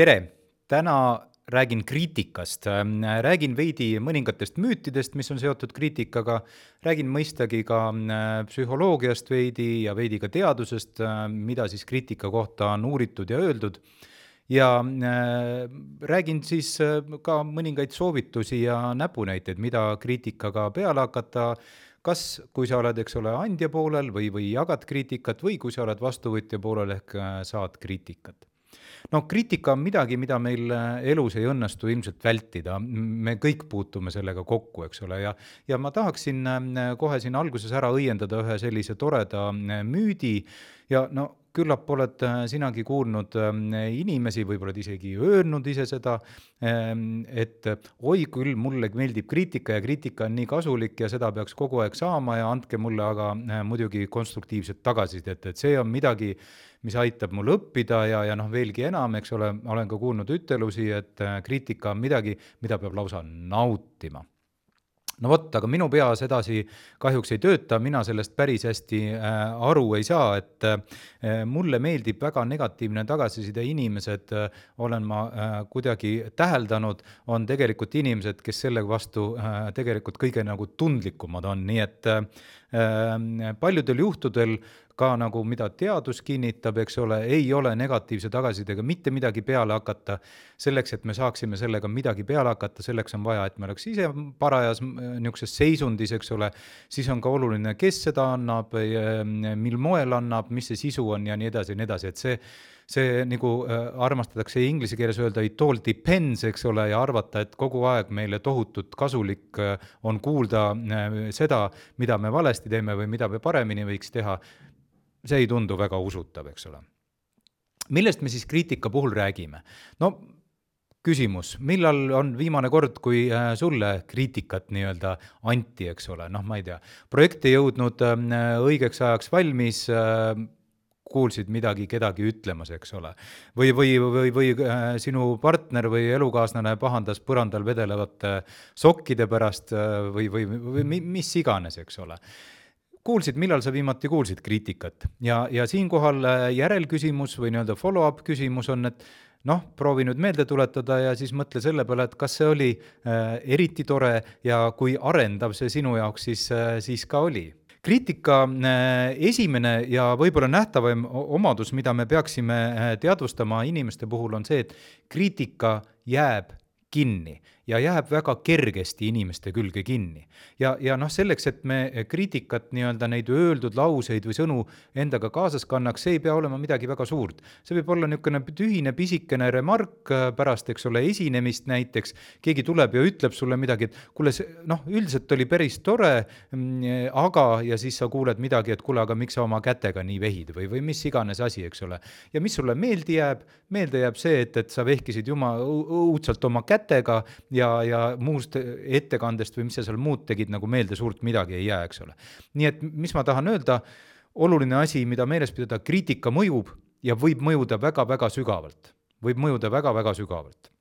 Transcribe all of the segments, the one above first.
tere, täna räägin kriitikast, räägin veidi mõningatest müütidest, mis on seotud kriitikaga, räägin mõistagi ka äh, psühholoogiast veidi ja veidi ka teadusest, äh, mida siis kriitika kohta on uuritud ja öeldud. ja äh, räägin siis ka mõningaid soovitusi ja näpunäiteid, mida kriitikaga peale hakata. Kas, kui sa oled, eks ole, andja poolel või, või jagad kriitikat või kui sa oled vastuvõtja poolel ehk saad kriitikat no kriitika on midagi, mida meil äh, elus ei õnnestu ilmselt vältida, me kõik puutume sellega kokku, eks ole, ja ja ma tahaksin äh, kohe siin alguses ära õiendada ühe sellise toreda äh, müüdi. Ja no küllap oled sinagi kuulnud inimesi, võib-olla isegi öelnud ise seda, ähm, et oi küll, mulle meeldib kriitika ja kriitika on nii kasulik ja seda peaks kogu aeg saama ja andke mulle aga muidugi konstruktiivset tagasisidet, et see on midagi, mis aitab mul õppida ja, ja noh, veelgi enam, eks ole, olen ka kuulnud ütelusi, et äh, kriitika on midagi, mida peab lausa nautima no vot, aga minu pea sedasi kahjuks ei tööta, mina sellest päris hästi äh, aru ei saa, et äh, mulle meeldib väga negatiivne tagasiside, inimesed äh,, olen ma kuidagi täheldanud, on tegelikult inimesed, kes selle vastu tegelikult kõige nagu tundlikumad on, nii et paljudel juhtudel ka nagu, mida teadus kinnitab, eks ole, ei ole negatiivse tagasisidega mitte midagi peale hakata. selleks, et me saaksime sellega midagi peale hakata, selleks on vaja, et me oleks ise parajas niisuguses seisundis, eks ole, siis on ka oluline, kes seda annab, mil moel annab, mis see sisu on ja nii edasi ja nii edasi, et see see nagu äh, armastatakse inglise keeles öelda it all depends, eks ole, ja arvata, et kogu aeg meile tohutult kasulik äh, on kuulda äh, seda, mida me valesti teeme või mida me paremini võiks teha see ei tundu väga usutav, eks ole. millest me siis kriitika puhul räägime? no küsimus, millal on viimane kord, kui äh, sulle kriitikat nii-öelda anti, eks ole, noh, ma ei tea, projekt ei jõudnud äh, õigeks ajaks valmis äh,, kuulsid midagi kedagi ütlemas, eks ole. või, või, või, või äh, sinu partner või elukaaslane pahandas põrandal vedelevate sokkide pärast äh, või, või, või mis iganes, eks ole. Kuulsid, millal sa viimati kuulsid kriitikat? Ja, ja siinkohal äh, järelküsimus või nii-öelda follow-up küsimus on, et noh, proovi nüüd meelde tuletada ja siis mõtle selle peale, et kas see oli äh, eriti tore ja kui arendav see sinu jaoks siis äh,, siis ka oli kriitika äh, esimene ja võib-olla nähtavaim omadus, mida me peaksime äh, teadvustama inimeste puhul, on see, et kriitika jääb kinni ja jääb väga kergesti inimeste külge kinni. ja, ja noh, selleks, et me kriitikat, nii-öelda neid öeldud lauseid või sõnu endaga kaasas kannaks, see ei pea olema midagi väga suurt. see võib olla niisugune tühine pisikene remark äh, pärast, eks ole, esinemist näiteks, keegi tuleb ja ütleb sulle midagi, et kuule, see noh, üldiselt oli päris tore, mm, aga, ja siis sa kuuled midagi, et kuule, aga miks sa oma kätega nii vehid või, või mis iganes asi, eks ole. ja mis sulle meelde jääb, meelde jääb see, et, et sa vehkisid juma õudselt oma kätega ja ja, ja muust ettekandest või mis sa seal muud tegid, nagu meelde suurt midagi ei jää, eks ole. nii et mis ma tahan öelda, oluline asi, mida meeles pidada, kriitika mõjub ja võib mõjuda väga-väga sügavalt, võib mõjuda väga-väga sügavalt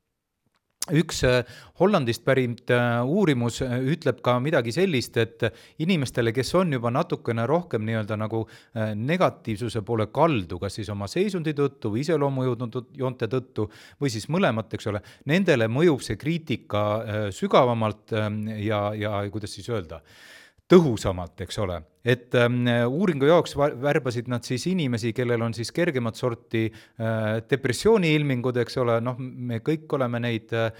üks äh, Hollandist pärit äh, uurimus äh, ütleb ka midagi sellist, et inimestele, kes on juba natukene rohkem nii-öelda nagu negatiivsuse poole kaldu, kas siis oma seisundi tõttu või iseloomujoonte tõttu või siis mõlemat, eks ole, nendele mõjub see kriitika sügavamalt ähm, ja, ja kuidas siis öelda, tõhusamalt, eks ole et ähm, uuringu jaoks värbasid nad siis inimesi, kellel on siis kergemat sorti äh, depressiooni ilmingud, eks ole, noh, me kõik oleme neid äh,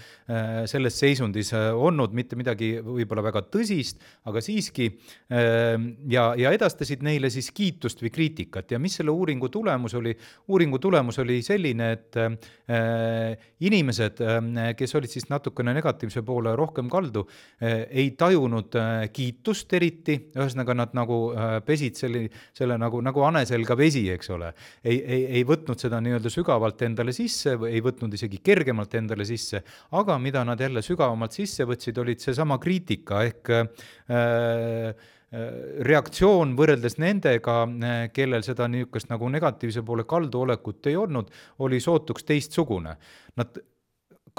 selles seisundis äh, olnud, mitte midagi võib-olla väga tõsist, aga siiski äh,, ja, ja edastasid neile siis kiitust või kriitikat. Ja mis selle uuringu tulemus oli, uuringu tulemus oli selline, et äh, inimesed äh,, kes olid siis natukene negatiivse poole rohkem kaldu äh,, ei tajunud äh, kiitust eriti, ühesõnaga nad nagu nagu äh, pesid selle, selle nagu, nagu hane selga vesi, eks ole. ei, ei, ei võtnud seda nii-öelda sügavalt endale sisse, ei võtnud isegi kergemalt endale sisse, aga mida nad jälle sügavamalt sisse võtsid, olid seesama kriitika ehk äh, äh reaktsioon võrreldes nendega, äh, kellel seda niisugust nagu negatiivse poole kalduolekut ei olnud, oli sootuks teistsugune. Nad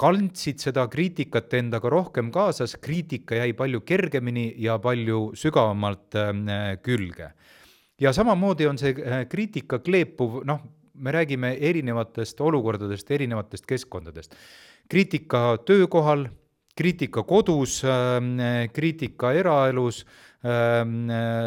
kandsid seda kriitikat endaga rohkem kaasas, kriitika jäi palju kergemini ja palju sügavamalt äh, külge. ja samamoodi on see äh, kriitika kleepuv, noh, me räägime erinevatest olukordadest, erinevatest keskkondadest. kriitika töökohal, kriitika kodus, kriitika eraelus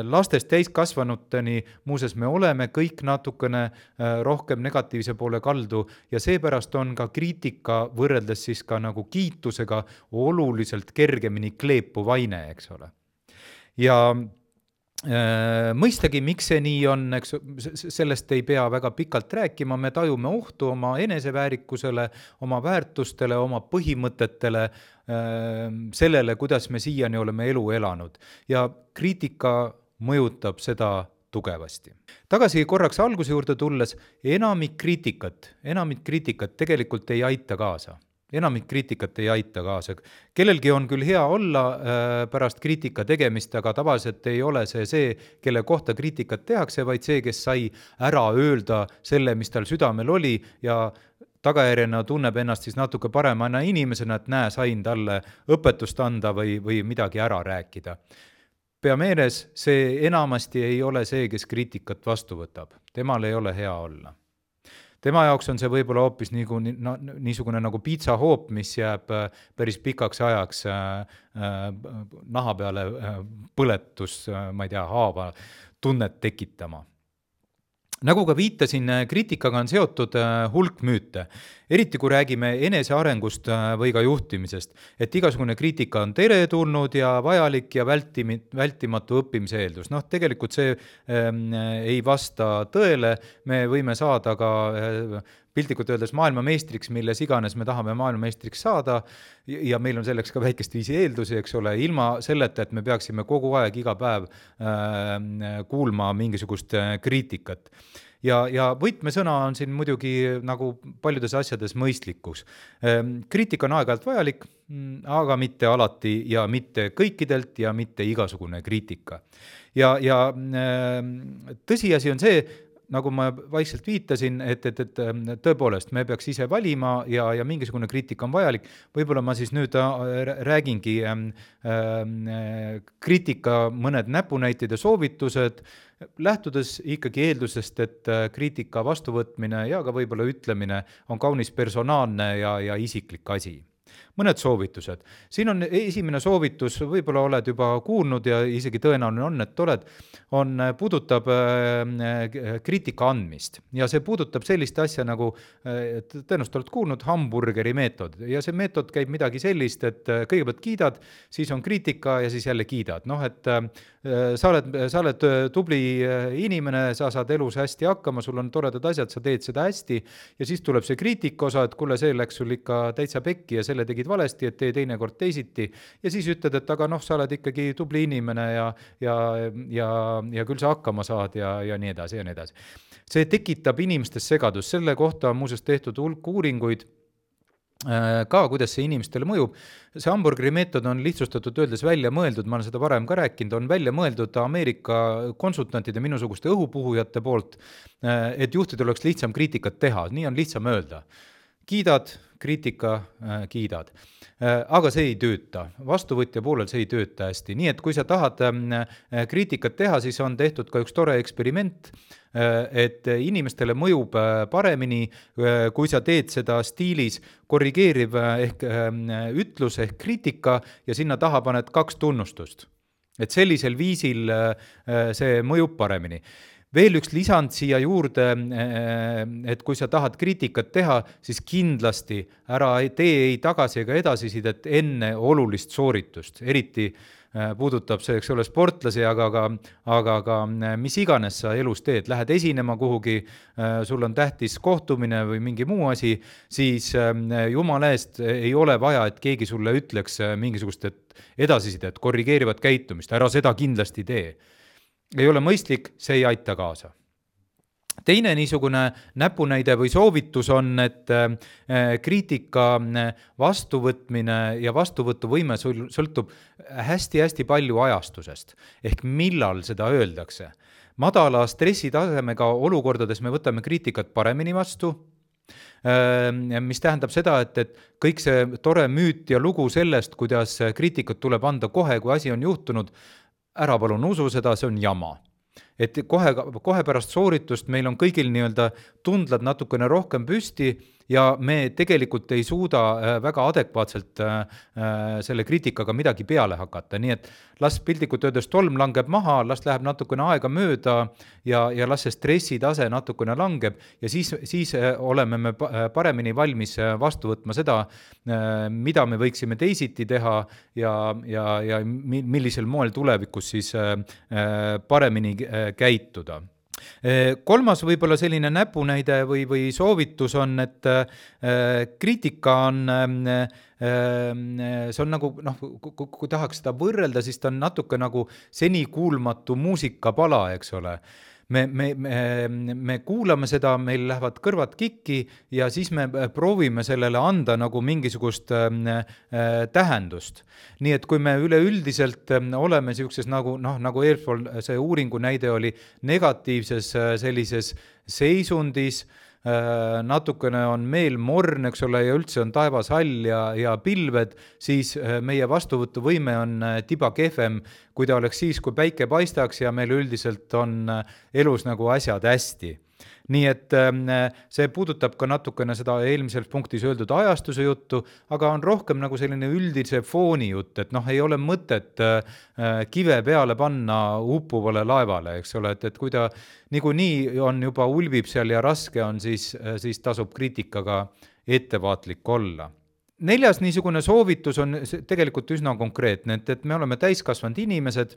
lastest täiskasvanuteni, muuseas, me oleme kõik natukene äh, rohkem negatiivse poole kaldu ja seepärast on ka kriitika võrreldes siis ka nagu kiitusega oluliselt kergemini kleepuv aine, eks ole. ja mõistagi, miks see nii on, eks sellest ei pea väga pikalt rääkima, me tajume ohtu oma eneseväärikusele, oma väärtustele, oma põhimõtetele, äh, sellele, kuidas me siiani oleme elu elanud. Ja kriitika mõjutab seda tugevasti. tagasi korraks alguse juurde tulles, enamik kriitikat, enamik kriitikat tegelikult ei aita kaasa enamik kriitikat ei aita kaasa. kellelgi on küll hea olla äh, pärast kriitika tegemist, aga tavaliselt ei ole see see, kelle kohta kriitikat tehakse, vaid see, kes sai ära öelda selle, mis tal südamel oli ja tagajärjena tunneb ennast siis natuke paremana inimesena, et näe, sain talle õpetust anda või, või midagi ära rääkida. pea meeles, see enamasti ei ole see, kes kriitikat vastu võtab, temal ei ole hea olla tema jaoks on see võib-olla hoopis nagu no, niisugune nagu piitsahoop, mis jääb äh, päris pikaks ajaks äh, äh, naha peale põletus ma ei tea, haava tunnet tekitama nagu ka viitasin, äh, kriitikaga on seotud äh, hulk müüte, eriti kui räägime enesearengust äh, või ka juhtimisest, et igasugune kriitika on teretulnud ja vajalik ja vältimi-, vältimatu õppimise eeldus, noh, tegelikult see ähm, ei vasta tõele, me võime saada ka äh, piltlikult öeldes maailmameistriks, milles iganes me tahame maailmameistriks saada ja meil on selleks ka väikest viisi eeldusi, eks ole, ilma selleta, et me peaksime kogu aeg, iga päev äh, kuulma mingisugust äh, kriitikat ja, ja võtmesõna on siin muidugi nagu paljudes asjades mõistlikkus. Ähm, kriitika on aeg-ajalt vajalik, mm, aga mitte alati ja mitte kõikidelt ja mitte igasugune kriitika. ja, ja ähm, tõsiasi on see, nagu ma vaikselt viitasin, et, et, et ähm, tõepoolest, me peaks ise valima ja, ja mingisugune kriitika on vajalik, võib-olla ma siis nüüd äh, räägingi ähm, äh, kriitika mõned näpunäited ja soovitused, lähtudes ikkagi eeldusest, et äh, kriitika vastuvõtmine ja ka võib-olla ütlemine on kaunis personaalne ja, ja isiklik asi mõned soovitused. siin on esimene soovitus, võib-olla oled juba kuulnud ja isegi tõenäoline on, et oled, on, puudutab äh, kriitika andmist. Ja see puudutab sellist asja nagu, äh, tõenäoliselt oled kuulnud, hamburgeri meetod. Ja see meetod käib midagi sellist, et äh, kõigepealt kiidad, siis on kriitika ja siis jälle kiidad, noh et sa oled, sa oled tubli inimene, sa saad elus hästi hakkama, sul on toredad asjad, sa teed seda hästi. Ja siis tuleb see kriitika osa, et kuule, see läks sul ikka täitsa pekki ja selle tegid valesti, et tee teinekord teisiti. ja siis ütled, et aga noh, sa oled ikkagi tubli inimene ja, ja, ja, ja küll sa hakkama saad ja, ja nii edasi ja nii edasi. see tekitab inimestes segadust, selle kohta on muuseas tehtud hulk uuringuid äh, ka, kuidas see inimestele mõjub. see hamburgeri meetod on lihtsustatult öeldes välja mõeldud, ma olen seda varem ka rääkinud, on välja mõeldud Ameerika konsultantide, minusuguste õhupuhujate poolt, äh, et juhtidel oleks lihtsam kriitikat teha, nii on lihtsam öelda kiidad, kriitika äh, kiidad äh,. aga see ei tööta, vastuvõtja poolel see ei tööta hästi, nii et kui sa tahad äh, kriitikat teha, siis on tehtud ka üks tore eksperiment et inimestele mõjub paremini kui sa teed seda stiilis korrigeeriv ehk äh, ütlus ehk kriitika ja sinna taha paned kaks tunnustust. et sellisel viisil see mõjub paremini veel üks lisand siia juurde, eh, et kui sa tahad kriitikat teha, siis kindlasti ära tee ei tagasi ega edasisidet enne olulist sooritust, eriti eh, puudutab see, eks ole, sportlasi, aga ka, aga ka eh, mis iganes sa elus teed, lähed esinema kuhugi, sul on tähtis kohtumine või mingi muu asi, siis jumala eest ei ole vaja, et keegi sulle ütleks mingisugust edasisidet, korrigeerivat käitumist, ära seda kindlasti tee ei ole mõistlik, see ei aita kaasa teine niisugune näpunäide või soovitus on, et äh, kriitika äh, vastuvõtmine ja vastuvõtuvõime sõltub hästi-hästi palju ajastusest. ehk millal seda öeldakse. madala stressitasemega olukordades me võtame kriitikat paremini vastu, äh, mis tähendab seda, et, et kõik see tore müüt ja lugu sellest, kuidas kriitikat tuleb anda kohe, kui asi on juhtunud, ära palun usu seda, see on jama. Et kohe, kohe pärast sooritust meil on kõigil nii-öelda tundlad natukene rohkem püsti ja me tegelikult ei suuda äh, väga adekvaatselt äh, äh, selle kriitikaga midagi peale hakata, nii et las piltlikult öeldes tolm langeb maha, las läheb natukene aega mööda ja, ja las see stressitase natukene langeb ja siis, siis oleme me paremini valmis vastu võtma seda, mida me võiksime teisiti teha ja, ja, ja millisel moel tulevikus siis paremini käituda kolmas võib-olla selline näpunäide või, või soovitus on, et äh, kriitika on äh, see on nagu noh, kui tahaks seda võrrelda, siis ta on natuke nagu senikuulmatu muusikapala, eks ole me, me, me, me kuulame seda, meil lähevad kõrvad kikki ja siis me äh, proovime sellele anda nagu mingisugust äh, äh, tähendust. nii et kui me üleüldiselt äh, oleme niisuguses nagu noh, nagu eelpool see uuringu näide oli, negatiivses äh, sellises seisundis natukene on meel morn, eks ole, ja üldse on taevas hall ja, ja pilved, siis äh, meie vastuvõtuvõime on äh, tiba kehvem, kui ta oleks siis, kui päike paistaks ja meil üldiselt on elus nagu asjad hästi nii et ähm, see puudutab ka natukene seda eelmises punktis öeldud ajastuse juttu, aga on rohkem nagu selline üldise fooni jutt, et noh, ei ole mõtet äh, kive peale panna uppuvale laevale, eks ole, et, et kui ta niikuinii on juba, ulbib seal ja raske on, siis, siis tasub kriitikaga ettevaatlik olla neljas niisugune soovitus on tegelikult üsna konkreetne, et, et me oleme täiskasvanud inimesed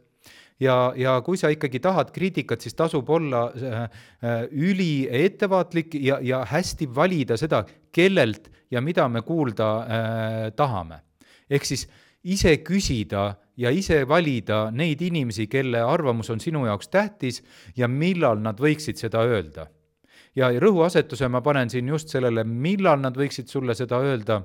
ja, ja kui sa ikkagi tahad kriitikat, siis tasub olla äh, äh, üliettevaatlik ja, ja hästi valida seda, kellelt ja mida me kuulda äh, tahame. ehk siis ise küsida ja ise valida neid inimesi, kelle arvamus on sinu jaoks tähtis ja millal nad võiksid seda öelda. ja rõhuasetuse ma panen siin just sellele, millal nad võiksid sulle seda öelda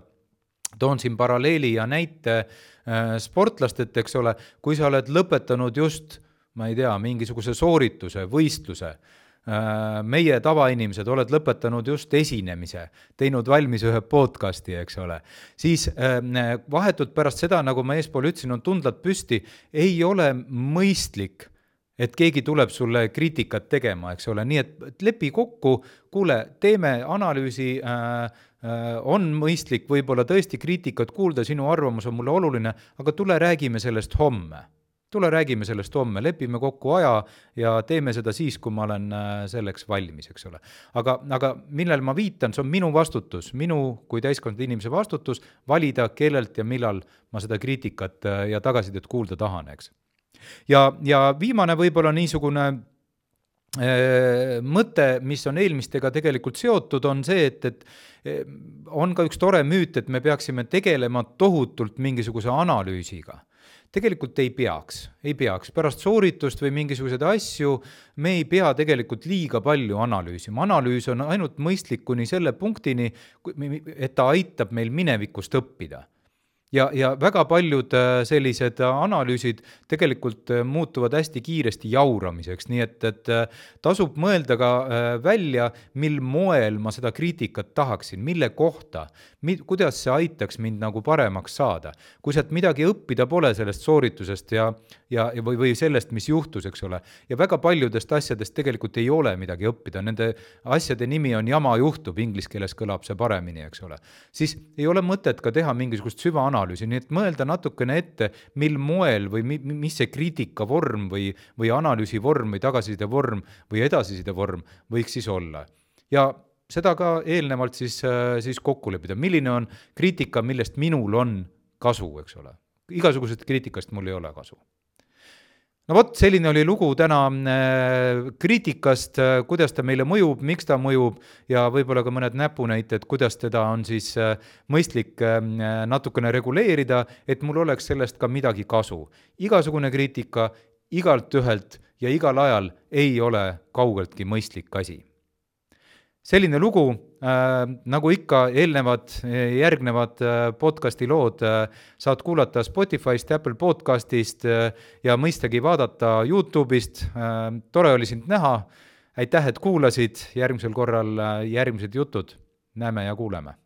toon siin paralleeli ja näite äh, sportlastelt, eks ole, kui sa oled lõpetanud just, ma ei tea, mingisuguse soorituse, võistluse, äh, meie tavainimesed, oled lõpetanud just esinemise, teinud valmis ühe podcast'i, eks ole, siis äh, vahetult pärast seda, nagu ma eespool ütlesin, on tundlad püsti, ei ole mõistlik et keegi tuleb sulle kriitikat tegema, eks ole, nii et lepi kokku, kuule, teeme analüüsi Äh, on mõistlik võib-olla tõesti kriitikat kuulda, sinu arvamus on mulle oluline, aga tule räägime sellest homme. tule räägime sellest homme, lepime kokku aja ja teeme seda siis, kui ma olen äh, selleks valmis, eks ole. aga, aga millele ma viitan, see on minu vastutus, minu kui täiskasvanud inimese vastutus valida, kellelt ja millal ma seda kriitikat äh, ja tagasisidet kuulda tahan, eks. ja, ja viimane võib-olla niisugune Äh, mõte, mis on eelmistega tegelikult seotud, on see, et, et äh, on ka üks tore müüt, et me peaksime tegelema tohutult mingisuguse analüüsiga. tegelikult ei peaks, ei peaks, pärast sooritust või mingisuguseid asju me ei pea tegelikult liiga palju analüüsima, analüüs on ainult mõistlik kuni selle punktini, et ta aitab meil minevikust õppida ja, ja väga paljud äh, sellised äh, analüüsid tegelikult äh, muutuvad hästi kiiresti jauramiseks, nii et, et tasub mõelda ka välja, mil moel ma seda kriitikat tahaksin, mille kohta, mi-, kuidas see aitaks mind nagu paremaks saada. kui sealt midagi õppida pole sellest sooritusest ja, ja, või, või sellest, mis juhtus, eks ole, ja väga paljudest asjadest tegelikult ei ole midagi õppida, nende asjade nimi on jama juhtub, inglise keeles kõlab see paremini, eks ole, siis ei ole mõtet ka teha mingisugust süvaanalüüsi, analüüsi, nii et mõelda natukene ette, mil moel või mi-, mis see kriitika vorm või, või analüüsi vorm või tagasiside vorm või edasiside vorm võiks siis olla. ja seda ka eelnevalt siis, siis kokku leppida, milline on kriitika, millest minul on kasu, eks ole. igasugusest kriitikast mul ei ole kasu no vot, selline oli lugu täna äh, kriitikast, äh, kuidas ta meile mõjub, miks ta mõjub ja võib-olla ka mõned näpunäited, kuidas teda on siis äh, mõistlik natukene reguleerida, et mul oleks sellest ka midagi kasu. igasugune kriitika igalt ühelt ja igal ajal ei ole kaugeltki mõistlik asi selline lugu äh,, nagu ikka, eelnevad, järgnevad äh, podcasti lood äh, saad kuulata Spotify'st, Apple podcast'ist äh, ja mõistagi vaadata Youtube'ist äh,. tore oli sind näha, aitäh, et kuulasid, järgmisel korral äh, järgmised jutud, näeme ja kuuleme